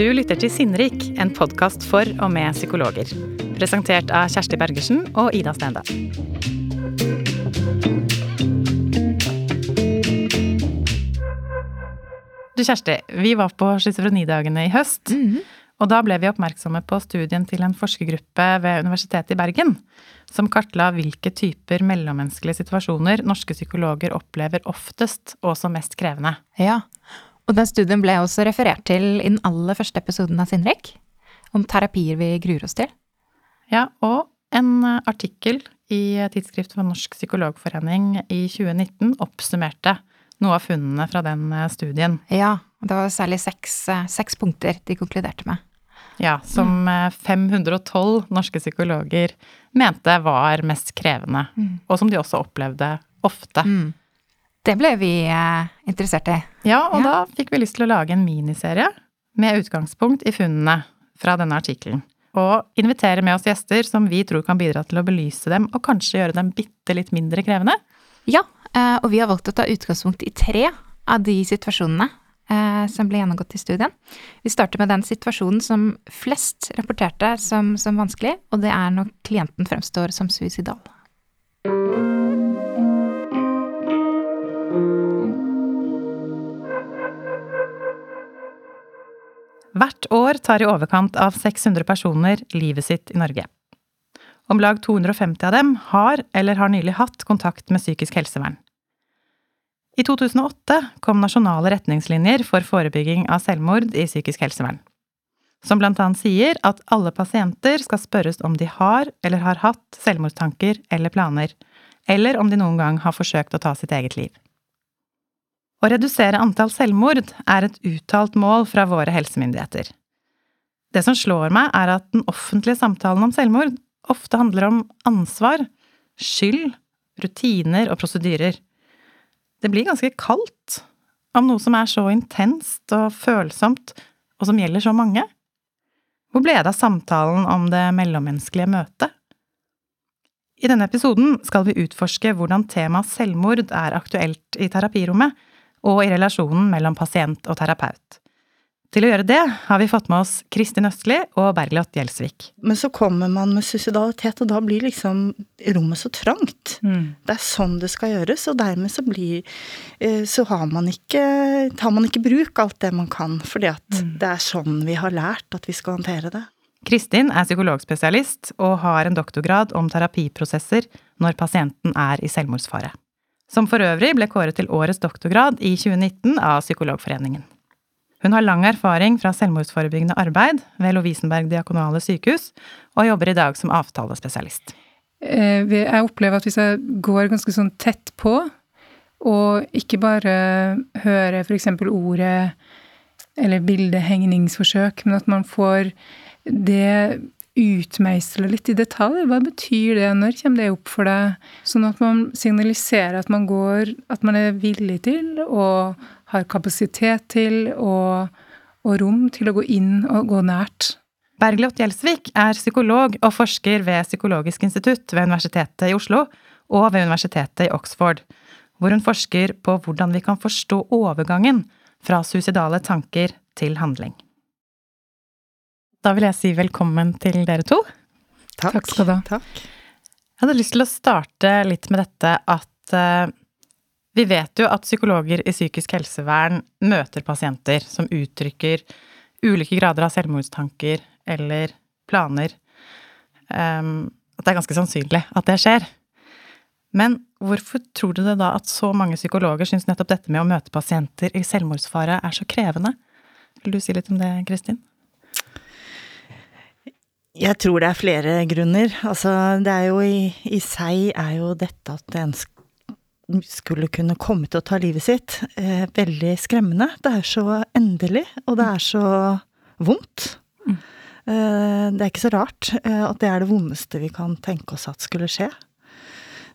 Du lytter til Sinnrik, en podkast for og med psykologer. Presentert av Kjersti Bergersen og Ida Stende. Du Kjersti, vi var på schizofrenidagene i høst. Og da ble vi oppmerksomme på studien til en forskergruppe ved Universitetet i Bergen, som kartla hvilke typer mellommenneskelige situasjoner norske psykologer opplever oftest og som mest krevende. Ja, og den studien ble også referert til i den aller første episoden av Sinnrik, om terapier vi gruer oss til. Ja, og en artikkel i Tidsskrift for Norsk Psykologforening i 2019 oppsummerte noe av funnene fra den studien. Ja, det var særlig seks, seks punkter de konkluderte med. Ja, som 512 norske psykologer mente var mest krevende, og som de også opplevde ofte. Mm. Det ble vi eh, interessert i. Ja, og Ja. da fikk vi lyst til å lage en miniserie med utgangspunkt i funnene fra denne artikkelen. Og invitere med oss gjester som vi tror kan bidra til å belyse dem, og kanskje gjøre dem bitte litt mindre krevende. Ja, eh, og vi har valgt å ta utgangspunkt i tre av de situasjonene eh, som ble gjennomgått i studien. Vi starter med den situasjonen som flest rapporterte som, som vanskelig, og det er når klienten fremstår som suicidal. Hvert år tar i overkant av 600 personer livet sitt i Norge. Om lag 250 av dem har eller har nylig hatt kontakt med psykisk helsevern. I 2008 kom nasjonale retningslinjer for forebygging av selvmord i psykisk helsevern, som blant annet sier at alle pasienter skal spørres om de har eller har hatt selvmordstanker eller planer, eller om de noen gang har forsøkt å ta sitt eget liv. Å redusere antall selvmord er et uttalt mål fra våre helsemyndigheter. Det som slår meg, er at den offentlige samtalen om selvmord ofte handler om ansvar, skyld, rutiner og prosedyrer. Det blir ganske kaldt om noe som er så intenst og følsomt, og som gjelder så mange. Hvor ble det av samtalen om det mellommenneskelige møtet? I denne episoden skal vi utforske hvordan temaet selvmord er aktuelt i terapirommet, og i relasjonen mellom pasient og terapeut. Til å gjøre det har vi fått med oss Kristin Østli og Bergljot Gjelsvik. Men så kommer man med suicidalitet, og da blir liksom rommet så trangt. Det er sånn det skal gjøres, og dermed så blir eh, Så har man ikke tar man ikke bruk alt det man kan, fordi at det er sånn vi har lært at vi skal håndtere det. Kristin er psykologspesialist og har en doktorgrad om terapiprosesser når pasienten er i selvmordsfare. Som for øvrig ble kåret til årets doktorgrad i 2019 av Psykologforeningen. Hun har lang erfaring fra selvmordsforebyggende arbeid ved Lovisenberg diakonale sykehus, og jobber i dag som avtalespesialist. Eh, Jeg opplever at hvis jeg går ganske sånn tett på, og ikke bare hører f.eks. ordet eller bildehengningsforsøk, men at man får det utmeisla litt i detalj. Hva betyr det? Når kommer det opp for deg? Sånn at man signaliserer at man går At man er villig til og har kapasitet til og, og rom til å gå inn og gå nært. Bergljot Gjelsvik er psykolog og forsker ved Psykologisk institutt ved Universitetet i Oslo og ved Universitetet i Oxford, hvor hun forsker på hvordan vi kan forstå overgangen fra suicidale tanker til handling. Da vil jeg si velkommen til dere to. Takk skal du ha. Takk. Jeg hadde lyst til å starte litt med dette at uh, vi vet jo at psykologer i psykisk helsevern møter pasienter som uttrykker ulike grader av selvmordstanker eller planer. Um, at det er ganske sannsynlig at det skjer. Men hvorfor tror du det da at så mange psykologer syns nettopp dette med å møte pasienter i selvmordsfare er så krevende? Vil du si litt om det, Kristin? Jeg tror det er flere grunner. Altså, det er jo i, i seg er jo dette at en skulle kunne komme til å ta livet sitt, eh, veldig skremmende. Det er så endelig, og det er så vondt. Eh, det er ikke så rart eh, at det er det vondeste vi kan tenke oss at skulle skje.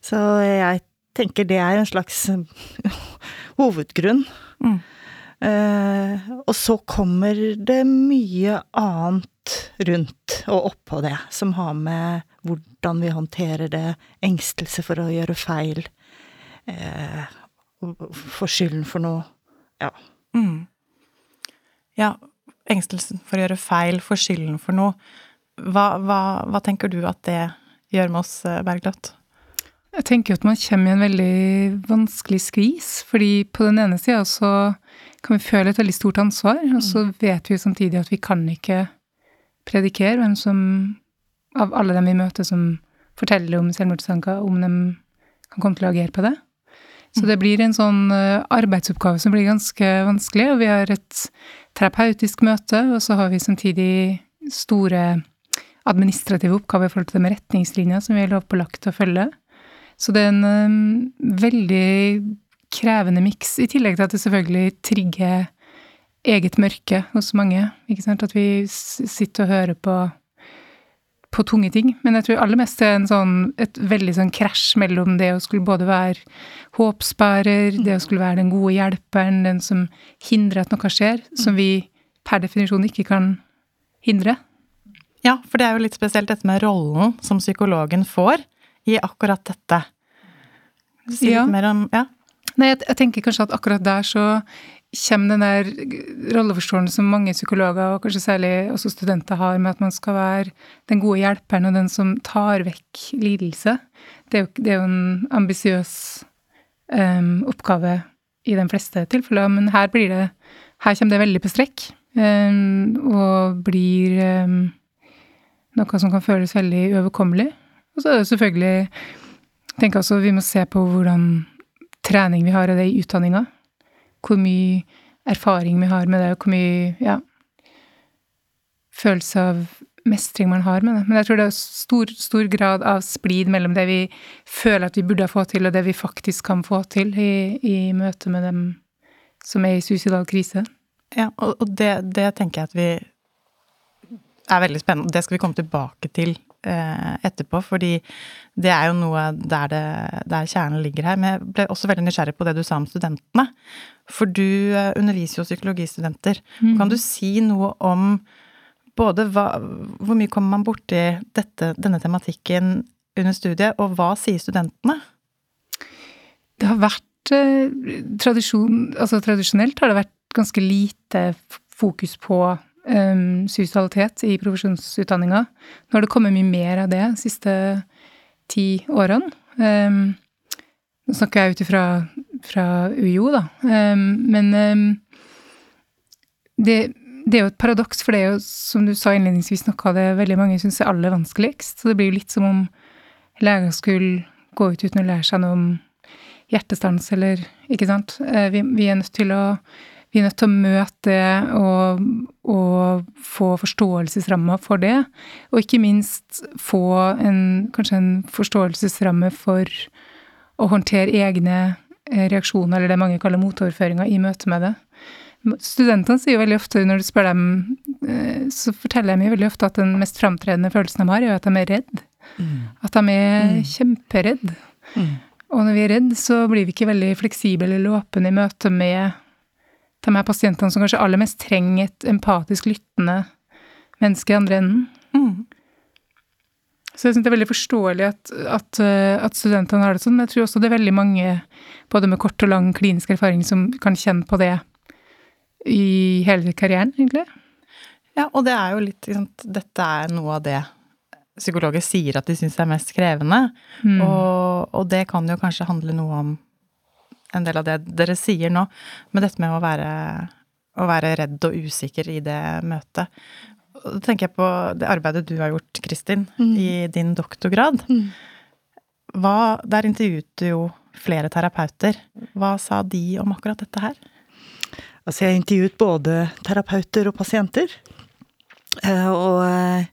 Så jeg tenker det er en slags hovedgrunn. Mm. Eh, og så kommer det mye annet rundt og oppå det, som har med hvordan vi håndterer det, engstelse for å gjøre feil, eh, få skylden for noe. Ja. Mm. Ja, engstelsen for å gjøre feil, for skylden for noe. Hva, hva, hva tenker du at det gjør med oss, eh, Bergljot? Jeg tenker jo at man kommer i en veldig vanskelig skvis, fordi på den ene sida så kan vi føle et veldig stort ansvar, og så vet vi samtidig at vi kan ikke predikere hvem som av alle dem vi møter som forteller om selvmordstanker, om de kan komme til å agere på det. Så det blir en sånn eh, arbeidsoppgave som blir ganske vanskelig, og vi har et terapeutisk møte, og så har vi samtidig store administrative oppgaver i forhold til med retningslinjer som vi er lovpålagt å følge. Så det er en um, veldig krevende miks, i tillegg til at det selvfølgelig trigger eget mørke hos mange. Ikke sant? At vi sitter og hører på på tunge ting. Men jeg tror aller mest det er en sånn, et veldig sånn krasj mellom det å skulle både være håpsbærer, det å skulle være den gode hjelperen, den som hindrer at noe skjer, som vi per definisjon ikke kan hindre. Ja, for det er jo litt spesielt dette med rollen som psykologen får i akkurat dette. Si litt Ja. mer om Ja. Nei, jeg, jeg tenker kanskje at akkurat der så kommer den der rolleforståelsen som mange psykologer, og kanskje særlig også studenter, har med at man skal være den gode hjelperen og den som tar vekk lidelse. Det er jo, det er jo en ambisiøs um, oppgave i de fleste tilfeller, men her blir det Her kommer det veldig på strekk, um, og blir um, noe som kan føles veldig uoverkommelig. Og så er det selvfølgelig tenker også vi må se på hvordan trening vi har av det i utdanninga. Hvor mye erfaring vi har med det, og hvor mye ja, følelse av mestring man har med det. Men jeg tror det er stor, stor grad av splid mellom det vi føler at vi burde få til, og det vi faktisk kan få til i, i møte med dem som er i suicidal krise. Ja, og, og det, det tenker jeg at vi er veldig spennende. Det skal vi komme tilbake til etterpå, fordi det er jo noe der, det, der kjernen ligger her. Men jeg ble også veldig nysgjerrig på det du sa om studentene. For du eh, underviser jo psykologistudenter. Kan du si noe om både hva, hvor mye kommer man borti dette, denne tematikken under studiet, og hva sier studentene? Det har vært eh, tradisjon, altså Tradisjonelt har det vært ganske lite fokus på um, suicidalitet i profesjonsutdanninga. Nå har det kommet mye mer av det de siste ti årene. Um, nå snakker jeg ut ifra fra UiO, da. Um, men det, det er jo et paradoks, for det er jo, som du sa innledningsvis, noe av det veldig mange syns er aller vanskeligst. Så det blir jo litt som om leger skulle gå ut uten å lære seg noe om hjertestans, eller Ikke sant? Eh, Vi, vi er nødt til å vi er nødt til å møte det og, og få forståelsesramma for det. Og ikke minst få en, kanskje en forståelsesramme for å håndtere egne eh, reaksjoner, eller det mange kaller motoverføringer, i møte med det. Studentene sier veldig ofte, når du spør dem, eh, så forteller de veldig ofte at den mest framtredende følelsen de har, er at de er redd. At de er kjemperedd. Og når vi er redd, så blir vi ikke veldig fleksible eller åpne i møte med de er pasientene som kanskje aller mest trenger et empatisk lyttende menneske i andre enden. Mm. Så jeg syns det er veldig forståelig at, at, eh, at studentene har det sånn. Men jeg tror også det er veldig mange, både med kort og lang klinisk erfaring, som kan kjenne på det i hele karrieren, egentlig. Ja, og det er jo litt liksom, Dette er noe av det psykologer sier at de syns er mest krevende. Mm. Og, og det kan jo kanskje handle noe om en del av det dere sier nå, med dette med å være, å være redd og usikker i det møtet. Da tenker jeg på det arbeidet du har gjort, Kristin, i din doktorgrad. Hva, der intervjuet du jo flere terapeuter. Hva sa de om akkurat dette her? Altså, jeg intervjuet både terapeuter og pasienter. Eh, Og eh,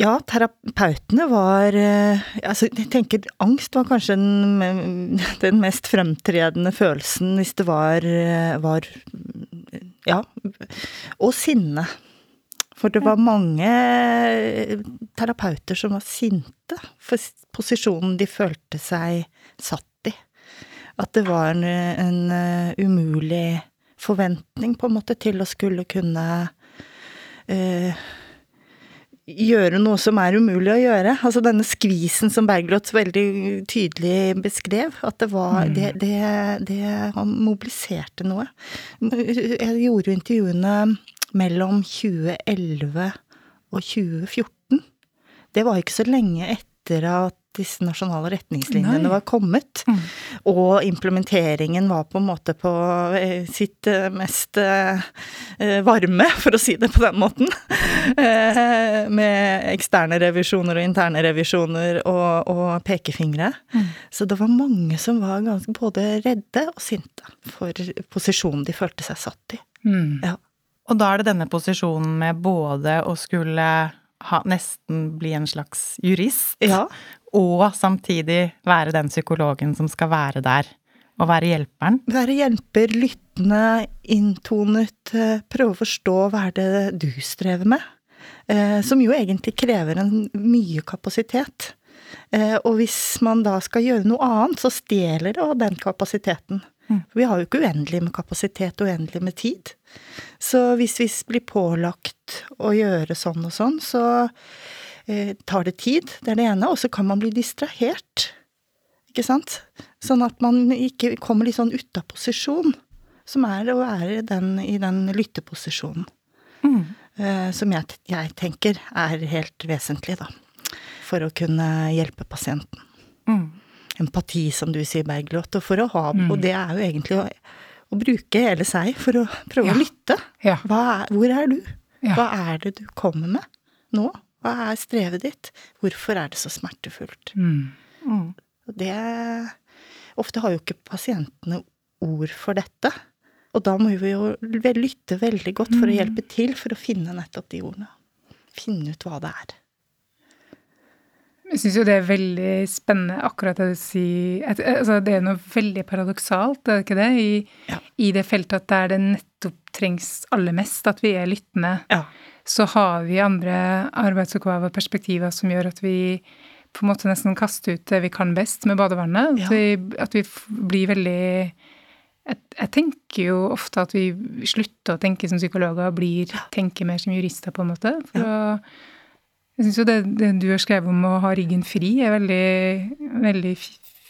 ja, terapeutene var eh, Altså, jeg tenker angst var kanskje den, den mest fremtredende følelsen hvis det var, eh, var Ja. Og sinne. For det var mange terapeuter som var sinte for posisjonen de følte seg satt i. At det var en, en eh, umulig forventning, på en måte, til å skulle kunne eh, gjøre noe som er umulig å gjøre. Altså denne skvisen som Bergljot veldig tydelig beskrev. At det var det, det, det Han mobiliserte noe. Jeg gjorde jo intervjuene mellom 2011 og 2014. Det var ikke så lenge etter at disse nasjonale retningslinjene Nei. var kommet. Mm. Og implementeringen var på en måte på eh, sitt eh, mest eh, varme, for å si det på den måten. Eh, Med eksterne revisjoner og interne revisjoner og, og pekefingre. Mm. Så det var mange som var ganske både redde og sinte for posisjonen de følte seg satt i. Mm. Ja. Og da er det denne posisjonen med både å skulle ha, nesten bli en slags jurist, Ja, og samtidig være den psykologen som skal være der, og være hjelperen. være hjelper, lyttende, inntonet, eh, prøve å forstå hva er det du strever med. Eh, som jo egentlig krever en mye kapasitet. Eh, og hvis man da skal gjøre noe annet, så stjeler det av den kapasiteten. Mm. For vi har jo ikke uendelig med kapasitet og uendelig med tid. Så hvis vi blir pålagt å gjøre sånn og sånn, så tar det tid. Det er det ene. Og så kan man bli distrahert. Ikke sant? Sånn at man ikke kommer litt sånn ut av posisjon. Som er å være den, i den lytteposisjonen. Mm. Eh, som jeg, jeg tenker er helt vesentlig, da. For å kunne hjelpe pasienten. Mm. Empati, som du sier, Bergljot. Og for å ha Mm. Og det er jo egentlig å, å bruke hele seg for å prøve Ja. å lytte. Ja. Er, hvor er du? Ja. Hva er det du kommer med nå? Hva er strevet ditt? Hvorfor er det så smertefullt? Mm. Mm. Det Ofte har jo ikke pasientene ord for dette. Og da må vi jo lytte veldig godt for å Mm. hjelpe til for å finne nettopp de ordene. Finne ut hva det er. Jeg syns jo det er veldig spennende akkurat det du sier altså, Det er noe veldig paradoksalt, er det ikke det? I, Ja. I det feltet at der det nettopp trengs aller mest at vi er lyttende, Ja. Så har vi andre arbeidsoppgaver og perspektiver som gjør at vi på en måte nesten kaster ut det vi kan best med badevannet. Ja. At, vi, at vi blir veldig jeg, jeg tenker jo ofte at vi slutter å tenke som psykologer og blir, tenker mer som jurister, på en måte. For å, jeg syns jo det, det du har skrevet om å ha ryggen fri, er veldig, veldig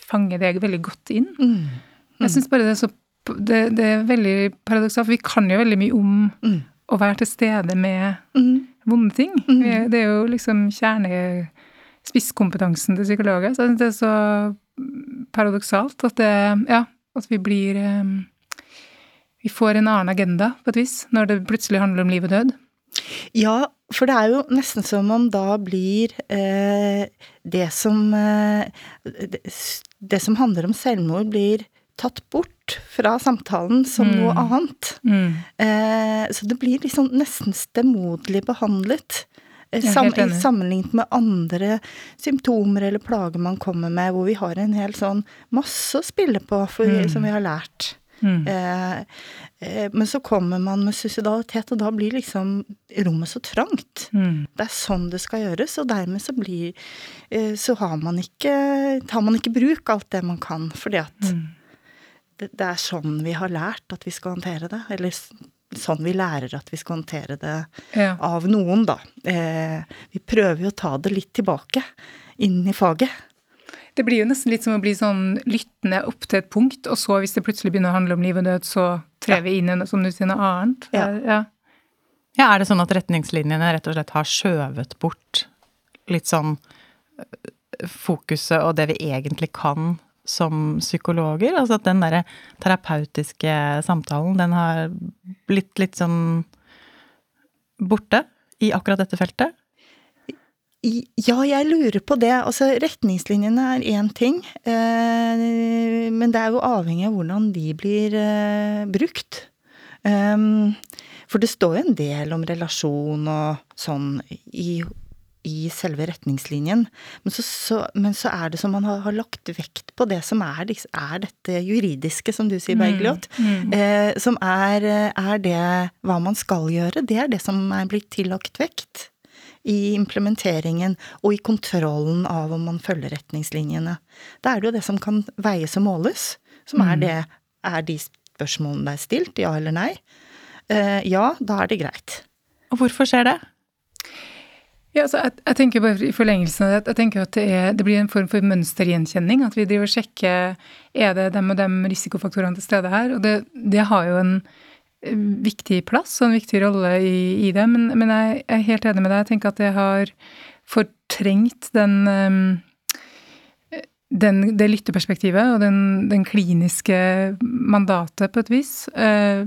fanger deg veldig godt inn. Mm. Jeg syns bare det er så det, det er veldig paradoksalt, vi kan jo veldig mye om Mm. Å være til stede med Mm. vonde ting. Mm. Det er jo liksom kjernespisskompetansen til psykologer. Så det er så paradoksalt at det Ja, at vi blir eh, Vi får en annen agenda, på et vis, når det plutselig handler om liv og død. Ja, for det er jo nesten som om da blir eh, det som eh, det, det som handler om selvmord, blir tatt bort fra samtalen som Mm. noe annet. Mm. Eh, så det blir liksom nesten stemoderlig behandlet. eh, Sam, sammenlignet med andre symptomer eller plager man kommer med, hvor vi har en hel sånn masse å spille på for, Mm. som vi har lært. Mm. Eh, eh, men så kommer man med suicidalitet, og da blir liksom rommet så trangt. Mm. Det er sånn det skal gjøres, og dermed så blir eh, Så har man ikke tar man ikke bruk alt det man kan, fordi at Mm. Det, det er sånn vi har lært at vi skal håndtere det. Eller sånn vi lærer at vi skal håndtere det Ja. av noen, da. Eh, vi prøver jo å ta det litt tilbake inn i faget. Det blir jo nesten litt som å bli sånn lyttende opp til et punkt, og så, hvis det plutselig begynner å handle om liv og død, så trer vi inn i noe som du sier, noe annet. Ja. ja. Ja, er det sånn at retningslinjene rett og slett har skjøvet bort litt sånn øh, fokuset og det vi egentlig kan som psykologer? Altså at den derre terapeutiske samtalen, den har blitt litt sånn borte i akkurat dette feltet? Ja, jeg lurer på det. Altså, retningslinjene er én ting, eh, men det er jo avhengig av hvordan de blir eh, brukt. Um, for det står jo en del om relasjon og sånn i, i selve retningslinjen. Men så, så, men så er det som man har, har lagt vekt på det som er, er dette juridiske, som du sier, Bergljot. Mm. Eh, som er, er det hva man skal gjøre. Det er det som er blitt tillagt vekt i implementeringen og i kontrollen av om man følger retningslinjene. Da er det jo det som kan veies og måles, som er det Er de spørsmålene det er stilt, ja eller nei? Eh, ja, da er det greit. Og hvorfor skjer det? Ja, altså, jeg, jeg, tenker bare i forlengelsen av det, jeg tenker at det, er, det, blir en form for mønstergjenkjenning. At vi driver og sjekker er det dem og dem risikofaktorene til stede her. Og det, det har jo en eh, viktig plass og en viktig rolle i, i det. Men, men, jeg er helt enig med deg. Jeg tenker at det har fortrengt den, eh, den det lytteperspektivet og den, den, kliniske mandatet, på et vis. Eh,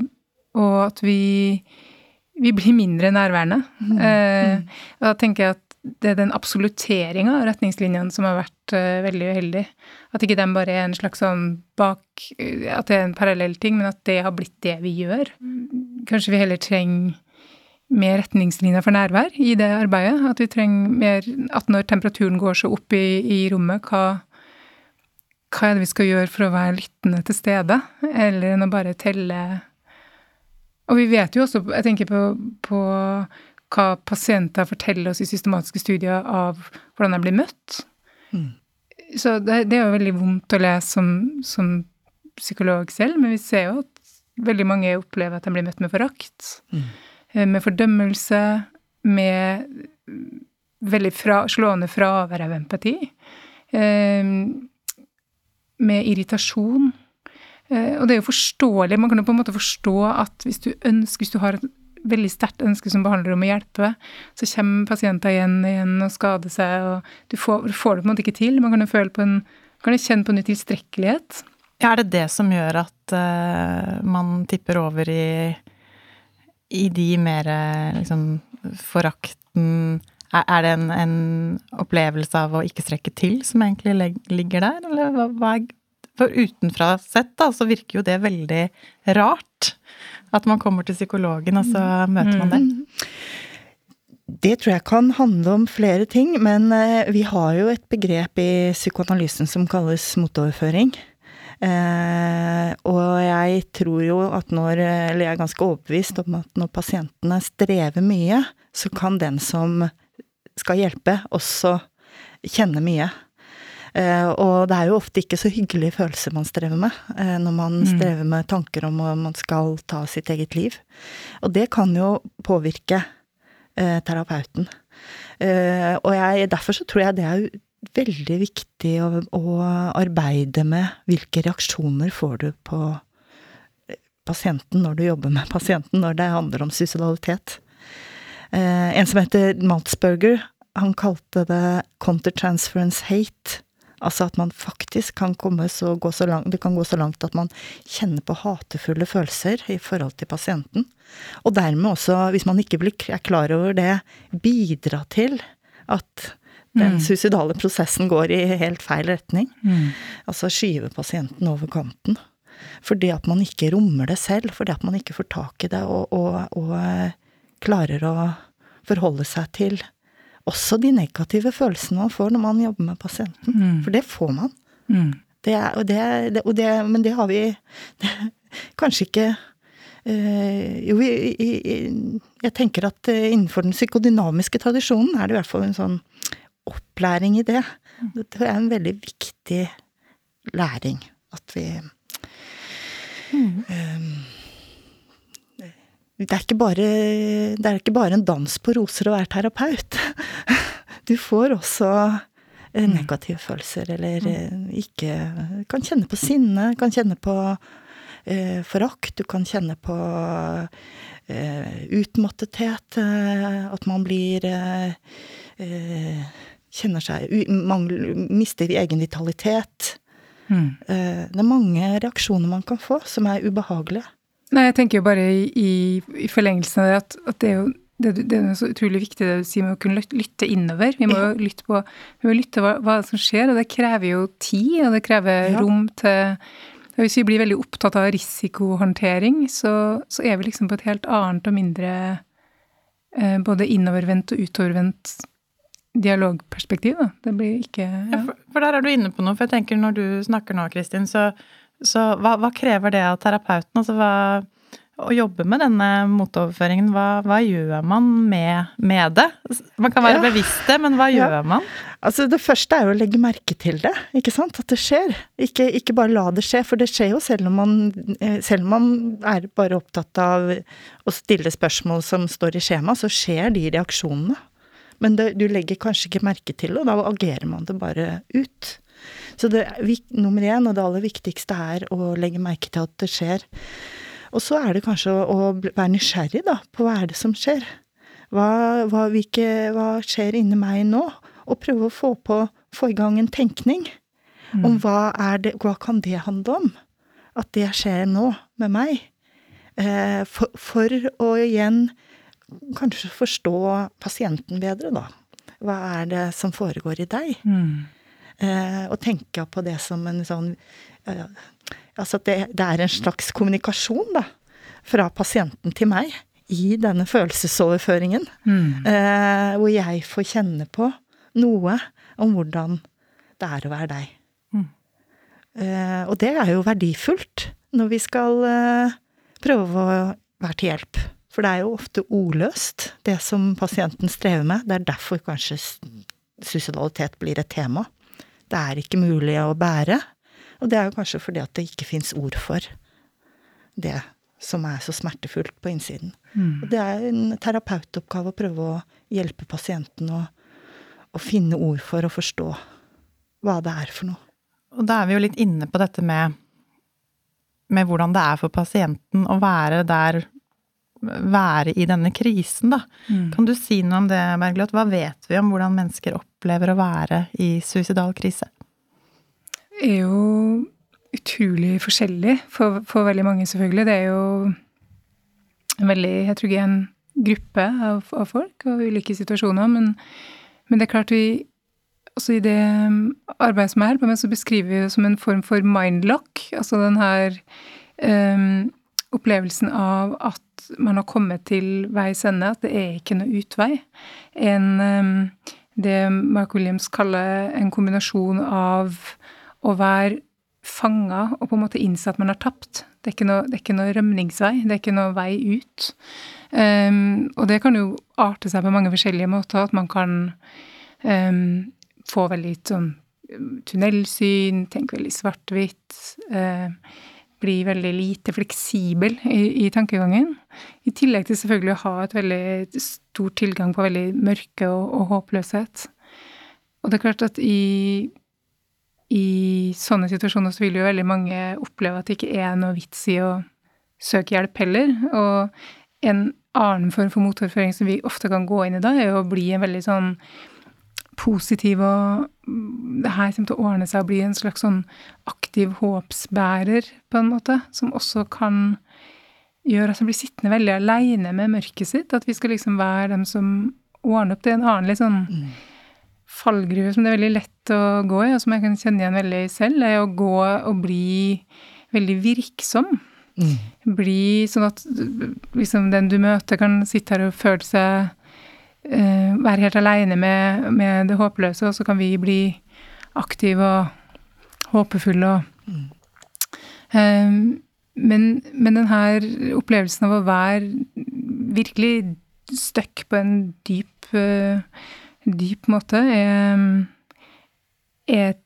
og at vi vi blir mindre nærværende. Mm. Eh, da tenker jeg at det er den absolutteringa av retningslinjene som har vært uh, veldig uheldig. At ikke den bare er en slags sånn bak At det er en parallell ting, men at det har blitt det vi gjør. Kanskje vi heller trenger mer retningslinjer for nærvær i det arbeidet. At vi trenger mer At når temperaturen går så opp i, i rommet, hva, hva er det vi skal gjøre for å være lyttende til stede? Eller enn å bare telle og vi vet jo også, jeg tenker på, på hva pasienter forteller oss i systematiske studier av hvordan de blir møtt. Mm. Så det, det, er jo veldig vondt å lese som, som, psykolog selv, men vi ser jo at veldig mange opplever at de blir møtt med forakt. Mm. Eh, med fordømmelse, med veldig fra, slående fravær av empati. Eh, med irritasjon. Eh, og det er jo forståelig. Man kan jo på en måte forstå at hvis du ønsker, hvis du har et veldig sterkt ønske som behandler om å hjelpe, så kommer pasienter igjen og igjen og skader seg, og du får, får, det på en måte ikke til. Man kan jo føle på en, kan jo kjenne på en utilstrekkelighet. Ja, er det det som gjør at uh, man tipper over i, i de mer liksom forakten er, er det en, en, opplevelse av å ikke strekke til som egentlig ligger der, eller hva, hva er for utenfra sett, da, så virker jo det veldig rart. At man kommer til psykologen, og så møter man det. Det tror jeg kan handle om flere ting, men eh, vi har jo et begrep i psykoanalysen som kalles motoverføring. Eh, og jeg tror jo at når Eller jeg er ganske overbevist om at når pasientene strever mye, så kan den som skal hjelpe, også kjenne mye. Eh, og det er jo ofte ikke så hyggelige følelser man strever med eh, når man mm. strever med tanker om at man skal ta sitt eget liv. Og det kan jo påvirke eh, terapeuten. Og jeg, derfor så tror jeg det er veldig viktig å, å arbeide med hvilke reaksjoner får du på pasienten når du jobber med pasienten, når det handler om suicidalitet. En som heter Maltzberger, han kalte det countertransference hate. Altså at man faktisk kan komme så, gå så langt Det kan gå så langt at man kjenner på hatefulle følelser i forhold til pasienten. Og dermed også, hvis man ikke er klar over det, bidra til at den mm. suicidale prosessen går i helt feil retning. Mm. Altså skyve pasienten over kanten. Fordi at man ikke rommer det selv, fordi at man ikke får tak i det og, og, og eh, klarer å forholde seg til også de negative følelsene man får når man jobber med pasienten. Mm. For det får man. Mm. Det er, og det, det, og det, men det har vi kanskje ikke øh, Jo, jeg, jeg tenker at eh, innenfor den psykodynamiske tradisjonen er det i hvert fall en sånn opplæring i det. Det er en veldig viktig læring. At vi mm. øh, det er, ikke bare, det er ikke bare en dans på roser å være terapeut. Du får også eh, mm. negative følelser, eller mm. eh, ikke Kan kjenne på sinne, kan kjenne på eh, forakt, du kan kjenne på eh, utmattethet, eh, at man blir eh, Kjenner seg mangler, Mister egen vitalitet. Mm. det er mange reaksjoner man kan få som er ubehagelige. Nei, jeg tenker jo bare i, i, i forlengelsen av det at, at det er jo det, det, er så utrolig viktig det du sier med å kunne lytte innover. Vi må jo lytte på vi må lytte hva, hva som skjer, og det krever jo tid, og det krever ja. rom til Hvis vi blir veldig opptatt av risikohåndtering, så, så, er vi liksom på et helt annet og mindre eh, både innovervendt og utovervendt dialogperspektiv. Da. Det blir ikke ja. Ja, for, for, der er du inne på noe, for jeg tenker når du snakker nå, Kristin, så så hva, hva, krever det av terapeuten? Altså hva, å jobbe med denne motoverføringen, hva, hva gjør man med, med, det? Man kan være ja. bevisst det, men hva gjør man? Altså Det første er jo å legge merke til det, ikke sant? At det skjer. Ikke, ikke bare la det skje, for det skjer jo selv om man, eh, selv om man er bare opptatt av å stille spørsmål som står i skjema, så skjer de reaksjonene. Men det, du legger kanskje ikke merke til det, og da agerer man det bare ut. Så det, nummer én, og det aller viktigste, er å legge merke til at det skjer. Og så er det kanskje å, være nysgjerrig, da, på hva er det som skjer. Hva, hva, hvilke, hva skjer inni meg nå? Og prøve å få, på, få i gang en tenkning mm. om hva er det Hva kan det handle om? At det skjer nå med meg. Eh, for, for å igjen kanskje forstå pasienten bedre, da. Hva er det som foregår i deg? Mm. Eh, og tenke på det som en sånn eh, Altså at det, det, er en slags kommunikasjon, da. Fra pasienten til meg i denne følelsesoverføringen. Mm. Eh, hvor jeg får kjenne på noe om hvordan det er å være deg. Mm. Eh, og det er jo verdifullt når vi skal eh, prøve å være til hjelp. For det er jo ofte ordløst, det som pasienten strever med. Det er derfor kanskje suicidalitet blir et tema det er ikke mulig å bære. Og det er jo kanskje fordi at det ikke fins ord for det som er så smertefullt på innsiden. Mm. Og det er en terapeutoppgave å prøve å hjelpe pasienten å, å finne ord for å forstå hva det er for noe. Og da er vi jo litt inne på dette med, med hvordan det er for pasienten å være der være i denne krisen, da. Mm. Kan du si noe om det, Bergljot? Hva vet vi om hvordan mennesker opplever å være i suicidal krise? Det er jo utrolig forskjellig for, for, veldig mange, selvfølgelig. Det er jo en veldig heterogen gruppe av, av folk og ulike situasjoner. Men, men, det er klart vi også i det arbeidet som er her på meg, så beskriver vi det som en form for mindlock. Altså den her um, opplevelsen av at man har kommet til veis ende, at det er ikke noe utvei. En, um, det Mark Williams kaller en kombinasjon av å være fanga og på en måte innse at man har tapt. Det er ikke noe, er ikke noe rømningsvei, det er ikke noe vei ut. Um, og det kan jo arte seg på mange forskjellige måter. At man kan um, få veldig sånn tunnelsyn, tenke veldig svart-hvitt. Uh, bli veldig lite fleksibel i, i, tankegangen. I tillegg til selvfølgelig å ha et veldig stor tilgang på veldig mørke og, og håpløshet. Og det er klart at i, i sånne situasjoner så vil jo veldig mange oppleve at det ikke er noe vits i å søke hjelp heller. Og en annen form for motoverføring som vi ofte kan gå inn i da, er jo å bli en veldig sånn positiv og det her kommer til å ordne seg og bli en slags sånn aktiv håpsbærer, på en måte, som også kan gjøre at han blir sittende veldig aleine med mørket sitt. At vi skal liksom være dem som ordner opp. Det er en annen litt sånn mm. fallgruve som det er veldig lett å gå i, og som jeg kan kjenne igjen veldig selv, er å gå og bli veldig virksom. Mm. Bli sånn at liksom den du møter, kan sitte her og føle seg uh, være helt aleine med, med, det håpløse, og så kan vi bli aktive og håpefulle og mm. uh, men, men denne opplevelsen av å være virkelig stuck på en dyp, uh, dyp måte, er, er et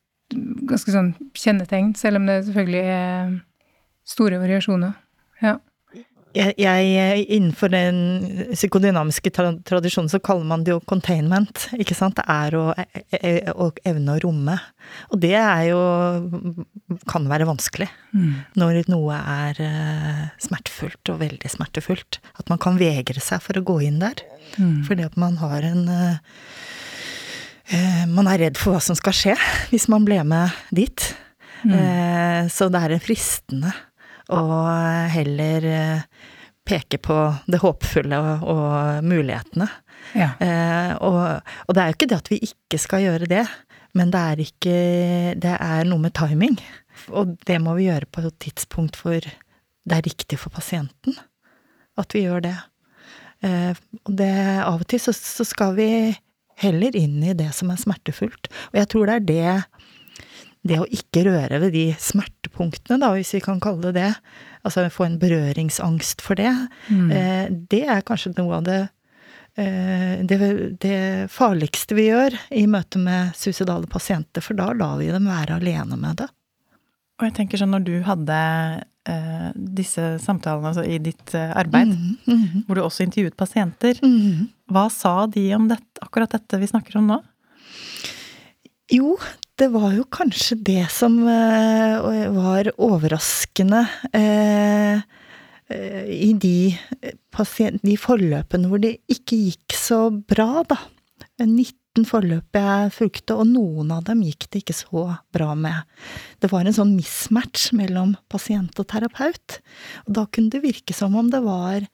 ganske sånn kjennetegn, selv om det selvfølgelig er store variasjoner. Ja jeg, jeg, Innenfor den psykodynamiske tradisjonen så kaller man det jo containment. ikke sant? Det er å, e, e, å evne å romme. Og det er jo kan være vanskelig mm. når noe er uh, smertefullt, og veldig smertefullt. At man kan vegre seg for å gå inn der. Mm. Fordi at man har en uh, uh, Man er redd for hva som skal skje hvis man ble med dit. Mm. så det er en fristende og heller eh, peke på det håpfulle og, og mulighetene. Ja. Eh, og, og, det er jo ikke det at vi ikke skal gjøre det, men det er ikke Det er noe med timing. Og det må vi gjøre på et tidspunkt hvor det er riktig for pasienten at vi gjør det. Eh, og det av og til så, så skal vi heller inn i det som er smertefullt. Og jeg tror det er det det å ikke røre ved de smertepunktene, da, hvis vi kan kalle det det, altså få en berøringsangst for det, mm. eh, det er kanskje noe av det, eh, det, det farligste vi gjør i møte med suicidale pasienter, for da lar vi dem være alene med det. Og jeg tenker sånn, når du hadde eh, disse samtalene altså i ditt eh, arbeid, mm, mhm, hvor du også intervjuet pasienter. mhm. Hva sa de om dette, akkurat dette vi snakker om nå? Jo, det var jo kanskje det som eh, var overraskende eh, eh, i de, de forløpene hvor det ikke gikk så bra, da. 19 forløp jeg fulgte, og noen av dem gikk det ikke så bra med. Det var en sånn mismatch mellom pasient og terapeut. Og da kunne det virke som om det var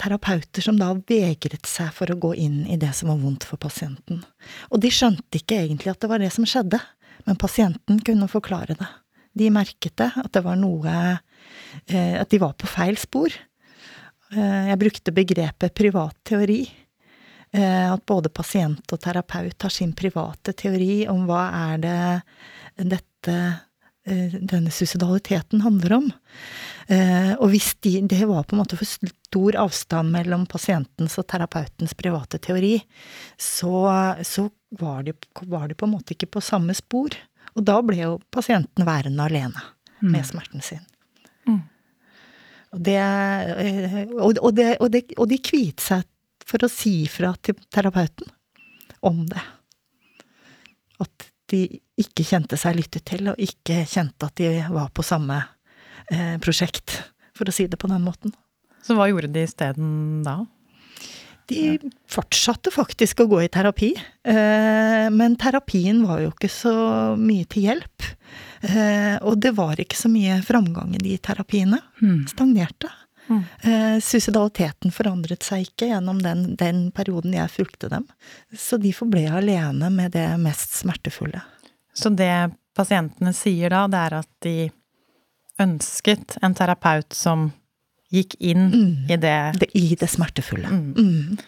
terapeuter som da vegret seg for å gå inn i det som var vondt for pasienten. Og de skjønte ikke egentlig at det var det som skjedde, men pasienten kunne forklare det. De merket det, at det var noe eh, At de var på feil spor. Eh, jeg brukte begrepet privat teori. Eh, at både pasient og terapeut har sin private teori om hva er det dette denne suicidaliteten handler om. Eh, og hvis de, det var på en måte for stor avstand mellom pasientens og terapeutens private teori, så, så var, de, var de på en måte ikke på samme spor. Og da ble jo pasienten værende alene med smerten sin. Mm. Og, det, eh, og, og, det, og, det, og de kviet seg for å si fra til terapeuten om det. At de ikke kjente seg lyttet til, og ikke kjente at de var på samme eh, prosjekt, for å si det på den måten. Så hva gjorde de isteden da? De fortsatte faktisk å gå i terapi, eh, men terapien var jo ikke så mye til hjelp. Eh, og det var ikke så mye framgang i de terapiene. Mm. Stagnerte. Mm. Eh, suicidaliteten forandret seg ikke gjennom den, den perioden jeg fulgte dem. Så de forble alene med det mest smertefulle. Så det pasientene sier da, det er at de ønsket en terapeut som gikk inn Mm. i det det I det smertefulle. Mm. Mm.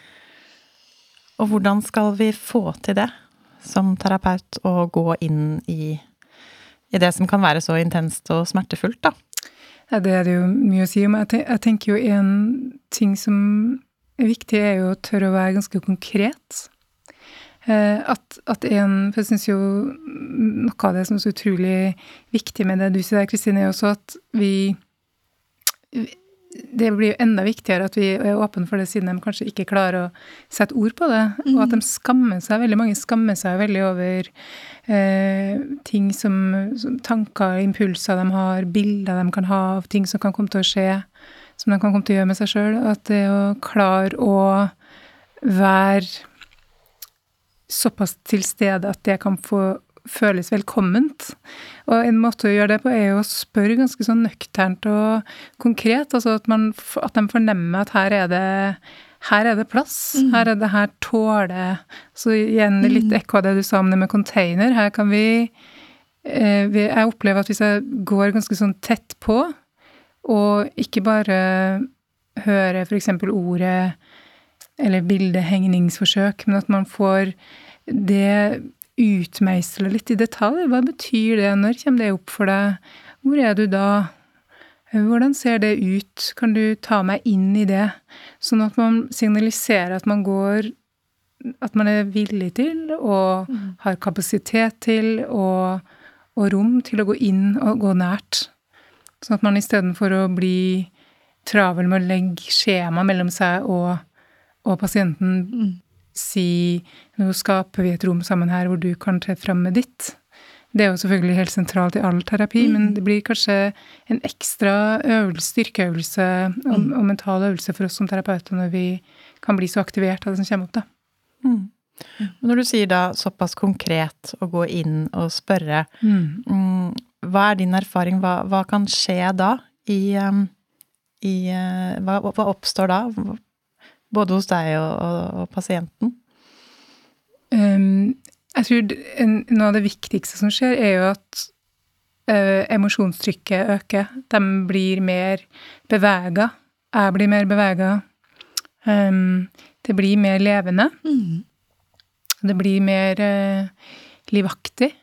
Og hvordan skal vi få til det som terapeut, å gå inn i, i det som kan være så intenst og smertefullt, da? Ja, det er det jo mye å si om. Jeg, ten jeg tenker jo en ting som er viktig, er jo å tørre å være ganske konkret. Eh, at, at en For jeg syns jo noe av det som er så utrolig viktig med det du sier Kristine, er også at vi det blir jo enda viktigere at vi er åpne for det, siden de kanskje ikke klarer å sette ord på det. Og at de skammer seg. Veldig mange skammer seg veldig over eh, ting som, som tanker, impulser de har, bilder de kan ha av ting som kan komme til å skje, som de kan komme til å gjøre med seg sjøl. At det å klare å være såpass til stede at det kan få føles velkomment. Og en måte å gjøre det på er jo å spørre ganske sånn nøkternt og konkret. Altså at, man, at de fornemmer at her er det her er det plass. Her er det her tåler Så igjen litt ekko av det du sa om det med container. Her kan vi, eh, vi Jeg opplever at hvis jeg går ganske sånn tett på, og ikke bare hører f.eks. ordet eller bildehegningsforsøk, men at man får det utmeisle litt i detalj. Hva betyr det? Når kommer det opp for deg? Hvor er du da? Hvordan ser det ut? Kan du ta meg inn i det? Sånn at man signaliserer at man går At man er villig til og har kapasitet til og, og rom til å gå inn og gå nært. Sånn at man istedenfor å bli travel med å legge skjema mellom seg og, og pasienten si nå skaper vi et rom sammen her hvor du kan tre fram med ditt. Det er jo selvfølgelig helt sentralt i all terapi, men det blir kanskje en ekstra øvelse, styrkeøvelse og, og mental øvelse for oss som terapeuter når vi kan bli så aktivert av det som kommer opp, da. Mm. Men når du sier da såpass konkret å gå inn og spørre, mm, hva er din erfaring? Hva, hva kan skje da i, um, i uh, hva, hva oppstår da? Både hos deg og, og, og pasienten? Um, jeg tror en, noe av det viktigste som skjer, er jo at uh, emosjonstrykket øker. De blir mer bevega. Jeg blir mer bevega. Um, det blir mer levende. Mm. Det blir mer uh, livaktig.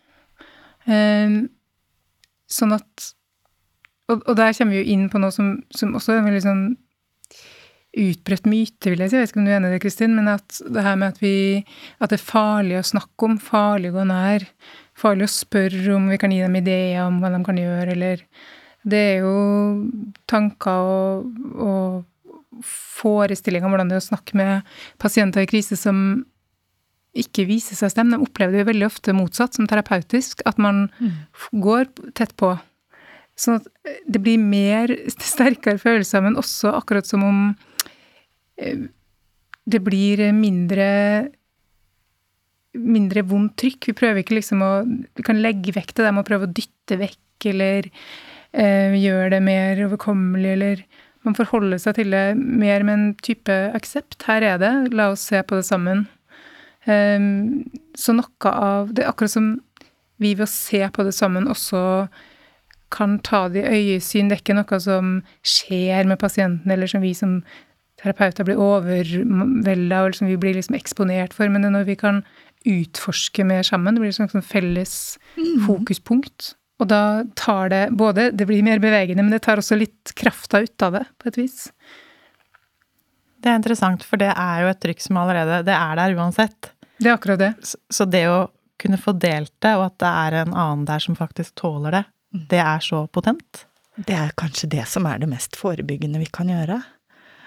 Um, sånn at og, og, der kommer vi jo inn på noe som, som også er veldig sånn utbredt myte, vil jeg si. Jeg vet ikke om du er enig i det, Kristin, men at det her med at vi At det er farlig å snakke om, farlig å gå nær, farlig å spørre om vi kan gi dem ideer om hva de kan gjøre, eller Det er jo tanker og, og forestillinger om hvordan det er å snakke med pasienter i krise som ikke viser seg stemme. De opplever det jo veldig ofte motsatt, som terapeutisk. At man mm. går tett på. Sånn at det blir mer sterkere følelser, men også akkurat som om det blir mindre mindre vondt trykk. Vi prøver ikke liksom å Vi kan legge vekk det der med å prøve å dytte vekk, eller eh, gjøre det mer overkommelig, eller Man forholder seg til det mer med en type aksept. Her er det, la oss se på det sammen. Um, så noe av Det er akkurat som vi ved å se på det sammen også kan ta det i øyesyn. Det er ikke noe som skjer med pasienten, eller som vi som terapeuter blir overvelda, og liksom vi blir liksom eksponert for. Men det er når vi kan utforske mer sammen. Det blir et sånn felles mm. fokuspunkt. Og da tar det både Det blir mer bevegende, men det tar også litt krafta ut av det, på et vis. Det er interessant, for det er jo et trykk som allerede Det er der uansett. Det er akkurat det. Så det å kunne få delt det, og at det er en annen der som faktisk tåler det, mm. det er så potent. Det er kanskje det som er det mest forebyggende vi kan gjøre.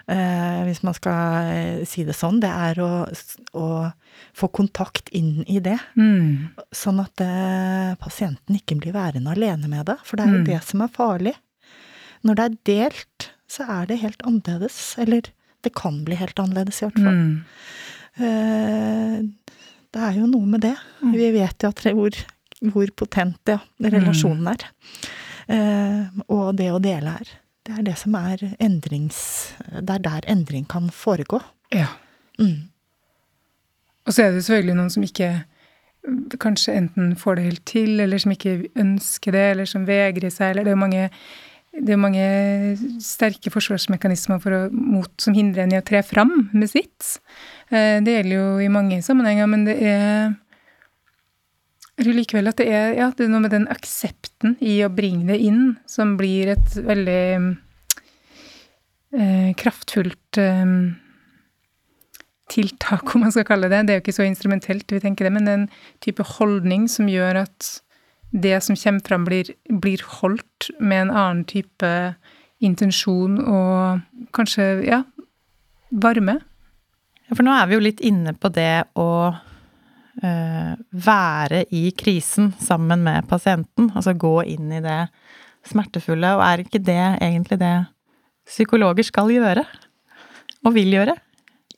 Eh, hvis man skal eh, si det sånn, det er å, å få kontakt inn i det. Mm. Sånn at eh, pasienten ikke blir værende alene med det. For det er jo mm. det som er farlig. Når det er delt, så er det helt annerledes. Eller det kan bli helt annerledes, i hvert fall. Mm. Eh, det er jo noe med det. Mm. Vi vet jo at hvor, hvor potent ja, relasjonen er. Eh, og det å dele er. Det er det som er endrings... Det er der endring kan foregå. Ja. Mm. Og så er det selvfølgelig noen som ikke kanskje enten får det helt til, eller som ikke ønsker det, eller som vegrer seg, eller det er mange det er mange sterke forsvarsmekanismer å, mot, som hindrer en i å tre fram med sitt. Eh, det gjelder jo i mange sammenhenger, men det er jeg tror likevel at det er, ja, det er noe med den aksepten i å bringe det inn som blir et veldig eh, kraftfullt eh, tiltak, om man skal kalle det. Det er jo ikke så instrumentelt vi tenker det, men det er en type holdning som gjør at det som kommer fram, blir, blir holdt med en annen type intensjon og kanskje, ja, varme. Ja, for nå er vi jo litt inne på det å være i krisen sammen med pasienten. Altså gå inn i det smertefulle. Og er ikke det egentlig det psykologer skal gjøre? Og vil gjøre?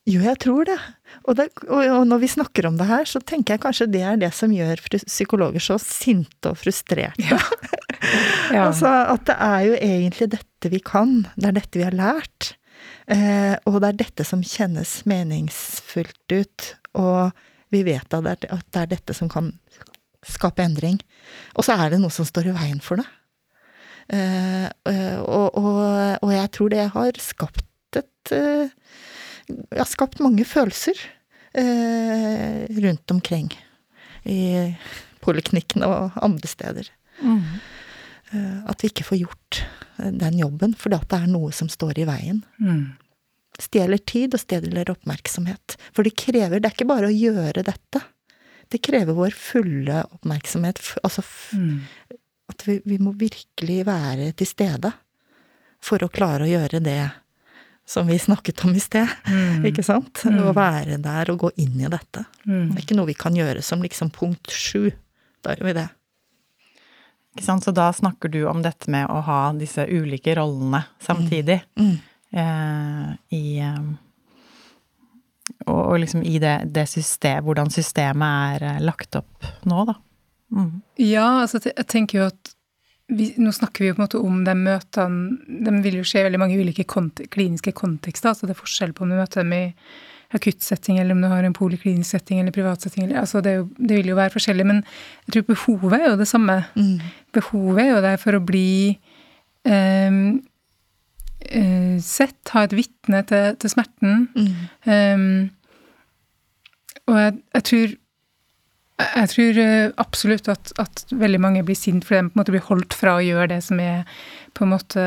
Jo, jeg tror det. Og, det. og, når vi snakker om det her, så tenker jeg kanskje det er det som gjør psykologer så sinte og frustrerte. Ja. ja. altså at det er jo egentlig dette vi kan. Det er dette vi har lært. Eh, og det er dette som kjennes meningsfullt ut. Og vi vet at det, er, dette som kan skape endring. Og så er det noe som står i veien for det. Uh, og, og, og, jeg tror det har skapt et uh, har skapt mange følelser rundt omkring. I poliklinikken og andre steder. Mm. at vi ikke får gjort den jobben fordi at det er noe som står i veien. Mm stjeler tid og stjeler oppmerksomhet. For det krever Det er ikke bare å gjøre dette. Det krever vår fulle oppmerksomhet. Altså mm. at vi, vi, må virkelig være til stede for å klare å gjøre det som vi snakket om i sted. Mm. Ikke sant? Mm. Å være der og gå inn i dette. Mm. Det er ikke noe vi kan gjøre som liksom punkt sju. Da gjør vi det. Ikke sant? Så da snakker du om dette med å ha disse ulike rollene samtidig. Mm. Eh, i eh, og, og, liksom i det, det system, hvordan systemet er eh, lagt opp nå, da. Mm. Ja, altså jeg tenker jo at vi, nå snakker vi jo på en måte om de møtene De vil jo skje i veldig mange ulike kont kliniske kontekster. altså Det er forskjell på om du møter dem i akuttsetting, eller om du har en poliklinisk setting eller privatsetting. Eller, altså det, jo, det, vil jo være forskjellig, men jeg tror behovet er jo det samme. Mm. Behovet er jo der for å bli um, uh, sett, ha et vitne til, til, smerten. Mm. Um, og jeg, jeg, tror jeg tror eh, absolutt at, at, veldig mange blir sint fordi de på en måte blir holdt fra å gjøre det som er på en måte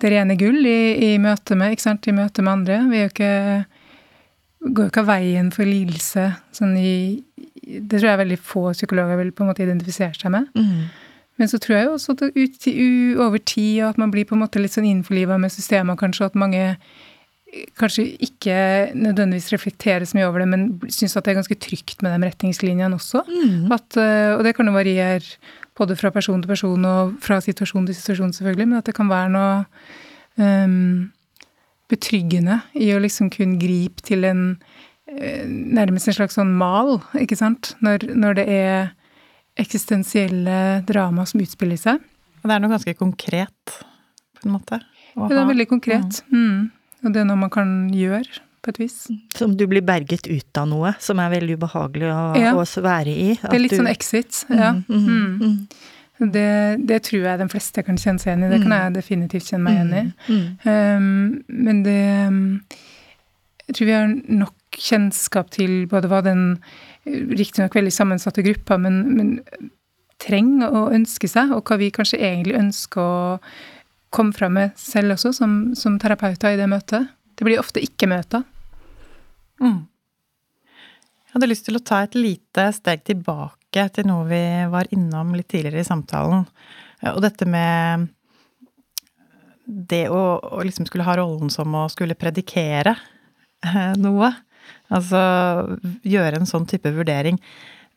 det rene gull i, i møte med ikke sant, i møte med andre. Vi er jo ikke går jo ikke av veien for lidelse sånn i Det tror jeg veldig få psykologer vil på en måte identifisere seg med. Mm. Men så tror jeg jo også at ut, over tid, og at man blir på en måte litt sånn innforliva med systemet, kanskje, at mange kanskje ikke nødvendigvis reflekterer så mye over det, men syns at det er ganske trygt med de retningslinjene også. Mm. At, og det kan jo variere både fra person til person og fra situasjon til situasjon, selvfølgelig, men at det kan være noe um, betryggende i å liksom kunne gripe til en uh, nærmest en slags sånn mal, ikke sant, når, når det er eksistensielle drama som utspiller seg. Det er noe ganske konkret, på en måte? Ja, det er veldig konkret. Mm. Mm. Og det er noe man kan gjøre, på et vis. Som du blir berget ut av noe som er veldig ubehagelig å, ja. å være i. det er litt du... sånn exit, ja. Mm, mm, mm. mm. Det, det, tror jeg de fleste kan kjenne seg igjen i. Det kan jeg definitivt kjenne meg igjen i. Um, men det Jeg tror vi har nok kjennskap til både hva den riktignok veldig sammensatte grupper, men, men trenger å ønske seg, og hva vi kanskje egentlig ønsker å komme fram med selv også, som, som terapeuter i det møtet. Det blir ofte ikke-møter. Mm. Jeg hadde lyst til å ta et lite steg tilbake til noe vi var innom litt tidligere i samtalen. Og dette med det å, å liksom skulle ha rollen som å skulle predikere eh, noe. Altså gjøre en sånn type vurdering.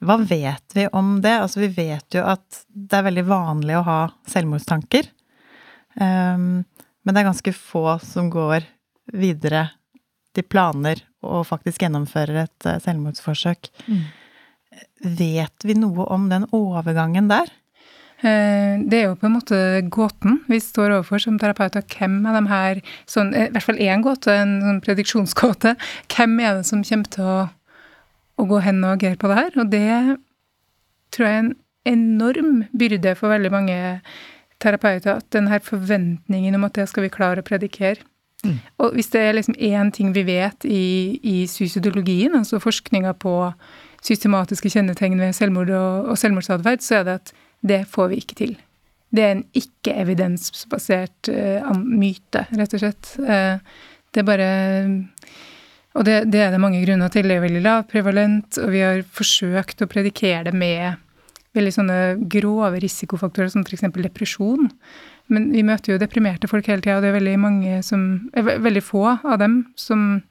Hva vet vi om det? Altså vi vet jo at det er veldig vanlig å ha selvmordstanker. Um, men det er ganske få som går videre til planer og faktisk gjennomfører et eh, selvmordsforsøk. Mm. Vet vi noe om den overgangen der? Eh, det er jo på en måte gåten vi står overfor som terapeuter. Hvem av de her sånn, I hvert fall én gåte, en sånn prediksjonsgåte. Hvem er det som kommer til å, å gå hen og agere på det her? Og det tror jeg er en enorm byrde for veldig mange terapeuter. At den her forventningen om at det skal vi klare å predikere. Mm. Og hvis det er liksom én ting vi vet i, i suicidologien, altså forskninga på systematiske kjennetegn ved selvmord og, og selvmordsatferd, så er det at det får vi ikke til. Det er en ikke-evidensbasert uh, myte, rett og slett. Uh, det er bare Og det, det, er det mange grunner til. Det er veldig lavprevalent, og vi har forsøkt å predikere det med veldig sånne grove risikofaktorer som f.eks. depresjon. Men vi møter jo deprimerte folk hele tida, og det er veldig mange som Veldig få av dem som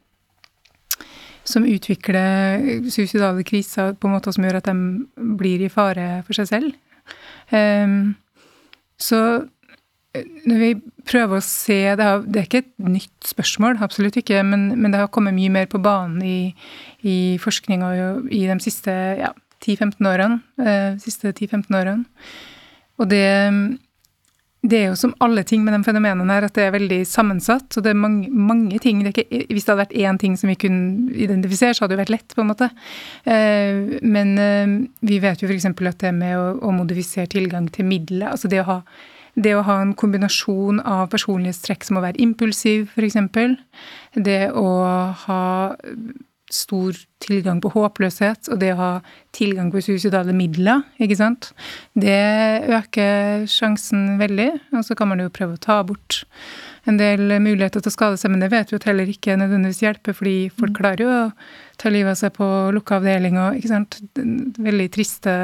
som utvikler suicidale kriser på en måte som gjør at de blir i fare for seg selv. Um, så eh, når vi prøver å se Det er, det er ikke et nytt spørsmål, absolutt ikke, men, men, det har kommet mye mer på banen i, i forskninga i de siste ja, 10-15 årene. Uh, siste 10-15 årene. Og det det er jo som alle ting med de fenomenene her, at det er veldig sammensatt. Og det er mange, mange ting. Det ikke, hvis det hadde vært én ting som vi kunne identifisere, så hadde det vært lett, på en måte. Eh, men eh, vi vet jo f.eks. at det med å, å, modifisere tilgang til midler, altså det å ha det å ha en kombinasjon av personlighetstrekk som å være impulsiv, f.eks. Det å ha stor tilgang på håpløshet og det å ha tilgang på suicidale midler, ikke sant, det øker sjansen veldig. Og så kan man jo prøve å ta bort en del muligheter til å skade seg, men det vet vi at heller ikke nødvendigvis hjelper, fordi folk mm. klarer jo å ta livet av seg på lukka avdeling og ikke sant, veldig triste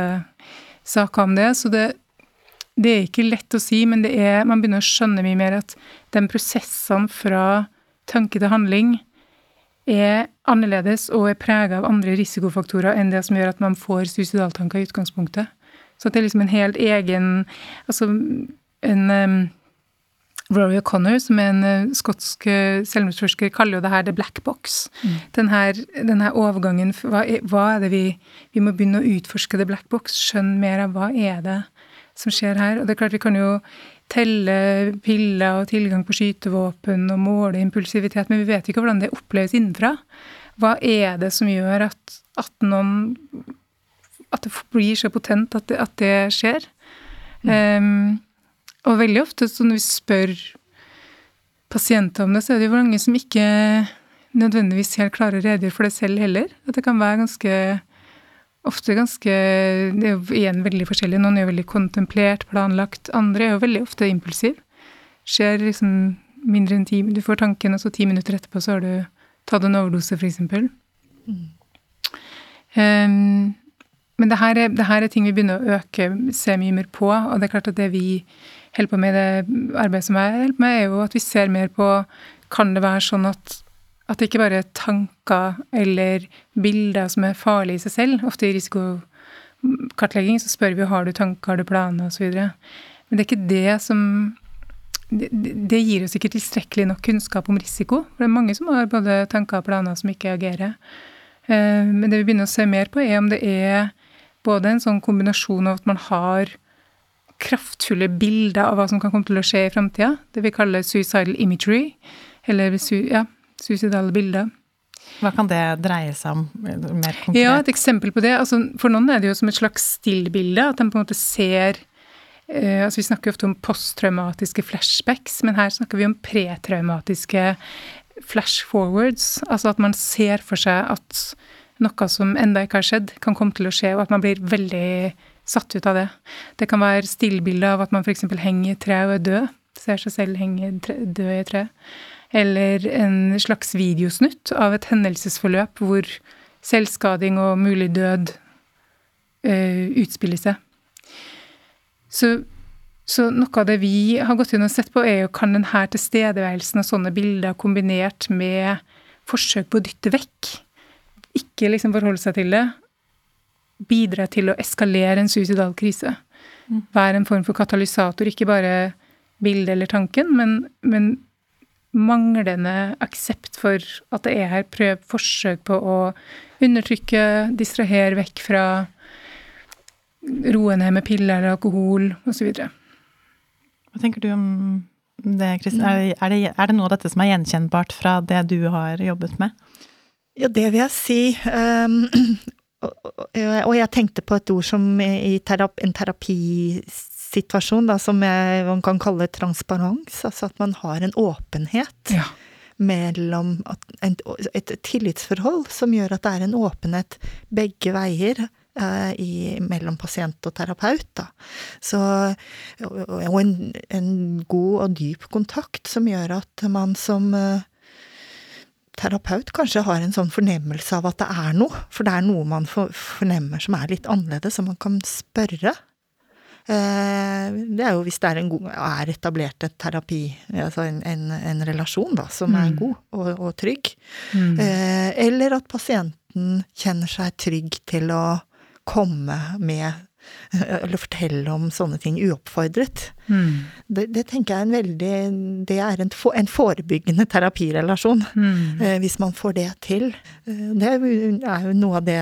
saker om det. Så det, det er ikke lett å si, men det er, man begynner å skjønne mye mer at de prosessene fra tanke til handling er annerledes og er prega av andre risikofaktorer enn det som gjør at man får suicidaltanker i utgangspunktet. Så det er liksom en helt egen Altså en um, Rory O'Connor, som er en uh, skotsk uh, selvmordsforsker, kaller jo det her the black box. Mm. Den, her, overgangen hva er, hva er, det vi Vi må begynne å utforske the black box, skjønne mer av hva er det som skjer her. Og det er klart vi kan jo telle piller og tilgang på skytevåpen og måle impulsivitet, men vi vet ikke hvordan det oppleves innenfra. Hva er det som gjør at, at noen At det blir så potent at det, at det skjer? Mm. Um, og veldig ofte så når vi spør pasienter om det, så er det jo mange som ikke nødvendigvis helt klarer å redegjøre for det selv heller. At det kan være ganske ofte ganske Det er jo igjen veldig forskjellig. Noen er jo veldig kontemplert, planlagt. Andre er jo veldig ofte impulsiv. Skjer liksom mindre enn ti Du får tanken, og så ti minutter etterpå så har du tatt en overdose, f.eks. Mm. Um, men det her, er, det her, er, ting vi begynner å øke, se mye mer på. Og det er klart at det vi holder på med, det arbeidet som jeg holder på med, er jo at vi ser mer på Kan det være sånn at, at det ikke bare er tanker eller bilder som er farlige i seg selv? Ofte i risikokartlegging så spør vi har du tanker, har du planer osv. Men det er ikke det som det, det gir oss ikke tilstrekkelig nok kunnskap om risiko. For det er mange som har både tanker og planer som ikke agerer. Eh, men det vi begynner å se mer på, er om det er både en sånn kombinasjon av at man har kraftfulle bilder av hva som kan komme til å skje i framtida, det vi kaller suicidal imagery, eller ja, suicidale bilder. Hva kan det dreie seg om mer konkret? Ja, Et eksempel på det. Altså, for noen er det jo som et slags stillbilde. At de på en måte ser eh, altså Vi snakker jo ofte om posttraumatiske flashbacks, men her snakker vi om pretraumatiske flash forwards. Altså at man ser for seg at noe som enda ikke har skjedd, kan komme til å skje, og at man blir veldig satt ut av det. Det kan være stillbilde av at man f.eks. henger i tre og er død. Ser seg selv henge død i et tre. Eller en slags videosnutt av et hendelsesforløp hvor selvskading og mulig død uh, utspiller seg. Så, så, noe av det vi har gått inn og sett på, er jo kan denne tilstedeværelsen av sånne bilder kombinert med forsøk på å dytte vekk, ikke liksom forholde seg til det, bidra til å eskalere en suicidal krise. Mm. Være en form for katalysator, ikke bare bildet eller tanken, men, men manglende aksept for at det er her, prøv forsøk på å undertrykke, distrahere vekk fra roe ned med piller eller alkohol osv. Hva tenker du om det, Kristin? Er, er, er, det noe av dette som er gjenkjennbart fra det du har jobbet med? Ja, det vil jeg si. Um, og jeg tenkte på et ord som i terapi, en terapisituasjon, da, som jeg, man kan kalle transparens. Altså at man har en åpenhet ja. mellom et, et, tillitsforhold som gjør at det er en åpenhet begge veier. Eh, I, mellom pasient og terapeut. Da. Så, og en, en, god og dyp kontakt som gjør at man som uh, terapeut kanskje har en sånn fornemmelse av at det er noe, for det er noe man fornemmer som er litt annerledes, som man kan spørre. Eh, det er jo hvis det er, en god, er etablert et terapi, altså en, en, en relasjon da, som er mm. god og, og trygg. Mm. Eh, eller at pasienten kjenner seg trygg til å komme med eller fortelle om sånne ting uoppfordret. Mm. Det, det, tenker jeg er en veldig Det er en, en forebyggende terapirelasjon, mm. eh, hvis man får det til. Eh, det er jo noe av det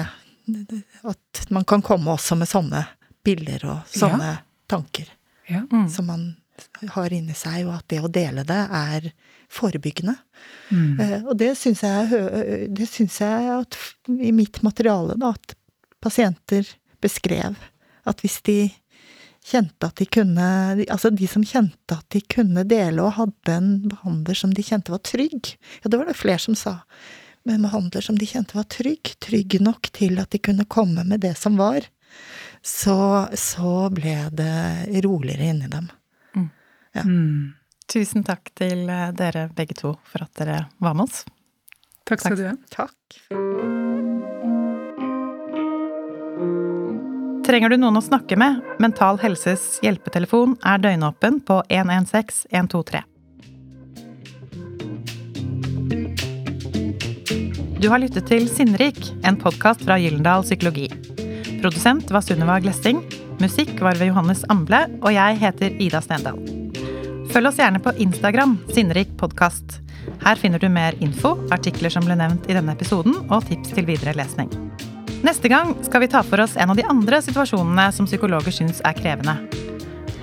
At man kan komme også med sånne bilder og sånne ja. tanker ja. Mm. som man har inni seg, og at det å dele det er forebyggende. Mm. Uh, og det syns jeg, det synes jeg at i mitt materiale, da, at pasienter beskrev at hvis de kjente at de kunne Altså de som kjente at de kunne dele og hadde en behandler som de kjente var trygg Ja, det var det flere som sa. med en behandler som de kjente var trygg, trygg nok til at de kunne komme med det som var, så, så ble det roligere inni dem. Mm. Ja. Mm. Tusen takk til eh, dere begge to for at dere var med oss. Takk skal takk. du ha. Takk. Trenger du noen å snakke med? Mental Helses hjelpetelefon er døgnåpen på 116 123. Du har lyttet til Sinnrik, en podkast fra Gyllendal Psykologi. Produsent var Sunniva Glessing. Musikk var ved Johannes Amble, og jeg heter Ida Stendal. Følg oss gjerne på Instagram, Sinnrik podkast. Her finner du mer info, artikler som ble nevnt i denne episoden, og tips til videre lesning. Neste gang skal vi ta for oss en av de andre situasjonene som psykologer syns er krevende.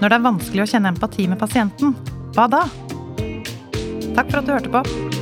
Når det er vanskelig å kjenne empati med pasienten, hva da? Takk for at du hørte på.